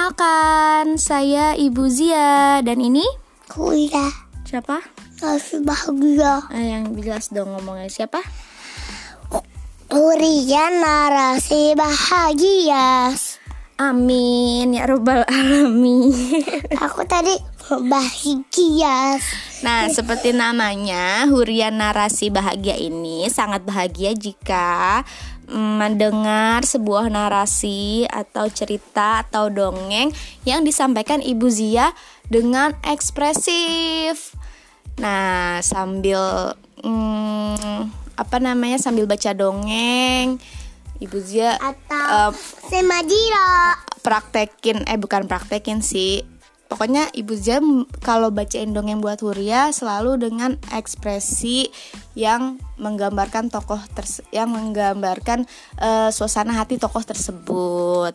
Perkenalkan, saya Ibu Zia. Dan ini? Kuliah. Siapa? Harus bahagia. Eh, yang jelas dong ngomongnya. Siapa? Hurian narasi bahagia. Amin ya robbal alamin. Aku tadi bahagia Nah, seperti namanya, hurian narasi bahagia ini sangat bahagia jika mm, mendengar sebuah narasi atau cerita atau dongeng yang disampaikan Ibu Zia dengan ekspresif. Nah, sambil mm, apa namanya? Sambil baca dongeng, Ibu Zia Atau eh, Semajiro praktekin eh bukan praktekin sih pokoknya ibu Zia m- kalau bacain dongeng buat Huria selalu dengan ekspresi yang menggambarkan tokoh yang menggambarkan eh, suasana hati tokoh tersebut.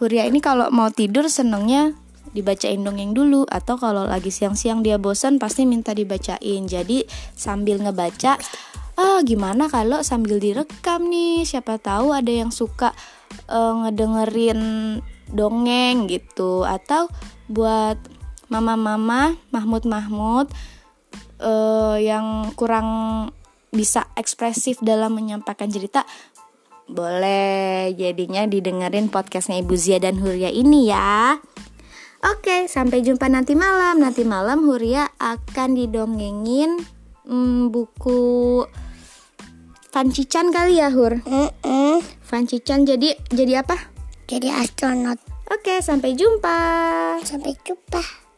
Huria ini kalau mau tidur senengnya dibacain dongeng dulu atau kalau lagi siang-siang dia bosan pasti minta dibacain. Jadi sambil ngebaca ah gimana kalau sambil direkam nih? Siapa tahu ada yang suka eh, ngedengerin dongeng gitu atau buat mama-mama Mahmud-Mahmud eh, yang kurang bisa ekspresif dalam menyampaikan cerita boleh jadinya didengerin podcastnya Ibu Zia dan Huria ini ya Oke sampai jumpa nanti malam Nanti malam Huria akan didongengin hmm, buku Fancican kali ya Hur Mm-mm. Fancican jadi jadi apa? Jadi astronot. Oke sampai jumpa. Sampai jumpa